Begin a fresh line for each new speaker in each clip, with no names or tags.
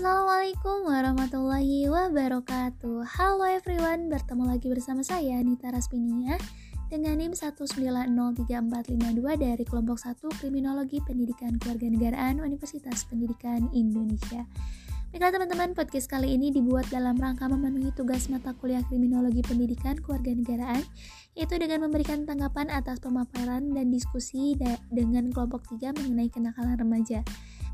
Assalamualaikum warahmatullahi wabarakatuh. Halo everyone, bertemu lagi bersama saya Nita Raspinia dengan NIM 1903452 dari kelompok 1 Kriminologi Pendidikan Kewarganegaraan Universitas Pendidikan Indonesia. Baiklah teman-teman, podcast kali ini dibuat dalam rangka memenuhi tugas mata kuliah Kriminologi Pendidikan Kewarganegaraan yaitu dengan memberikan tanggapan atas pemaparan dan diskusi dengan kelompok 3 mengenai kenakalan remaja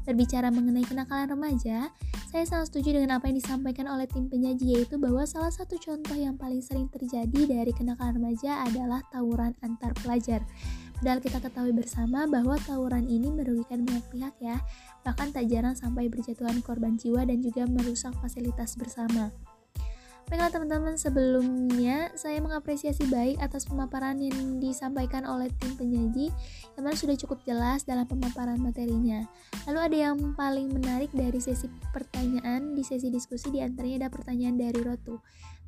Berbicara mengenai kenakalan remaja, saya sangat setuju dengan apa yang disampaikan oleh tim penyaji yaitu bahwa salah satu contoh yang paling sering terjadi dari kenakalan remaja adalah tawuran antar pelajar. Padahal kita ketahui bersama bahwa tawuran ini merugikan banyak pihak ya, bahkan tak jarang sampai berjatuhan korban jiwa dan juga merusak fasilitas bersama. Baiklah teman-teman, sebelumnya saya mengapresiasi baik atas pemaparan yang disampaikan oleh tim penyaji yang mana sudah cukup jelas dalam pemaparan materinya. Lalu ada yang paling menarik dari sesi pertanyaan di sesi diskusi di antaranya ada pertanyaan dari Rotu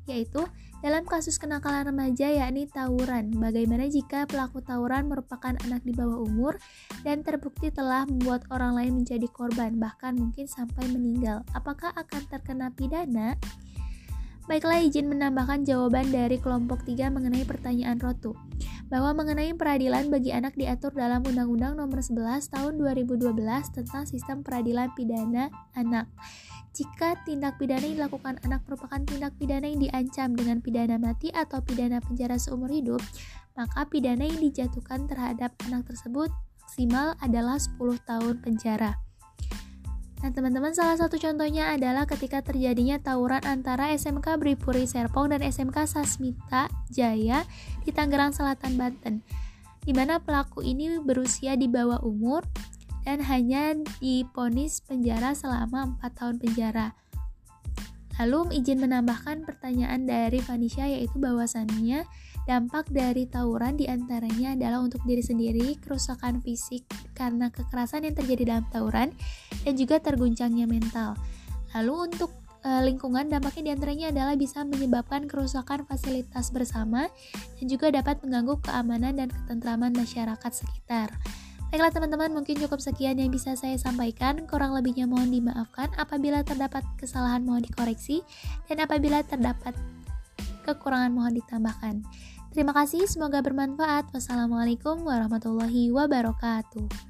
yaitu dalam kasus kenakalan remaja yakni tawuran. Bagaimana jika pelaku tawuran merupakan anak di bawah umur dan terbukti telah membuat orang lain menjadi korban bahkan mungkin sampai meninggal? Apakah akan terkena pidana? Baiklah izin menambahkan jawaban dari kelompok 3 mengenai pertanyaan Rotu bahwa mengenai peradilan bagi anak diatur dalam Undang-Undang Nomor 11 Tahun 2012 tentang Sistem Peradilan Pidana Anak. Jika tindak pidana yang dilakukan anak merupakan tindak pidana yang diancam dengan pidana mati atau pidana penjara seumur hidup, maka pidana yang dijatuhkan terhadap anak tersebut maksimal adalah 10 tahun penjara. Nah, teman-teman, salah satu contohnya adalah ketika terjadinya tawuran antara SMK Bripuri Serpong dan SMK Sasmita Jaya di Tangerang Selatan, Banten, di mana pelaku ini berusia di bawah umur dan hanya diponis penjara selama 4 tahun penjara. Lalu izin menambahkan pertanyaan dari Vanisha yaitu bahwasannya Dampak dari tawuran di antaranya adalah untuk diri sendiri, kerusakan fisik karena kekerasan yang terjadi dalam tawuran, dan juga terguncangnya mental. Lalu untuk e, lingkungan dampaknya di antaranya adalah bisa menyebabkan kerusakan fasilitas bersama dan juga dapat mengganggu keamanan dan ketentraman masyarakat sekitar. Baiklah teman-teman, mungkin cukup sekian yang bisa saya sampaikan. Kurang lebihnya mohon dimaafkan. Apabila terdapat kesalahan mohon dikoreksi dan apabila terdapat kekurangan mohon ditambahkan. Terima kasih, semoga bermanfaat. Wassalamualaikum warahmatullahi wabarakatuh.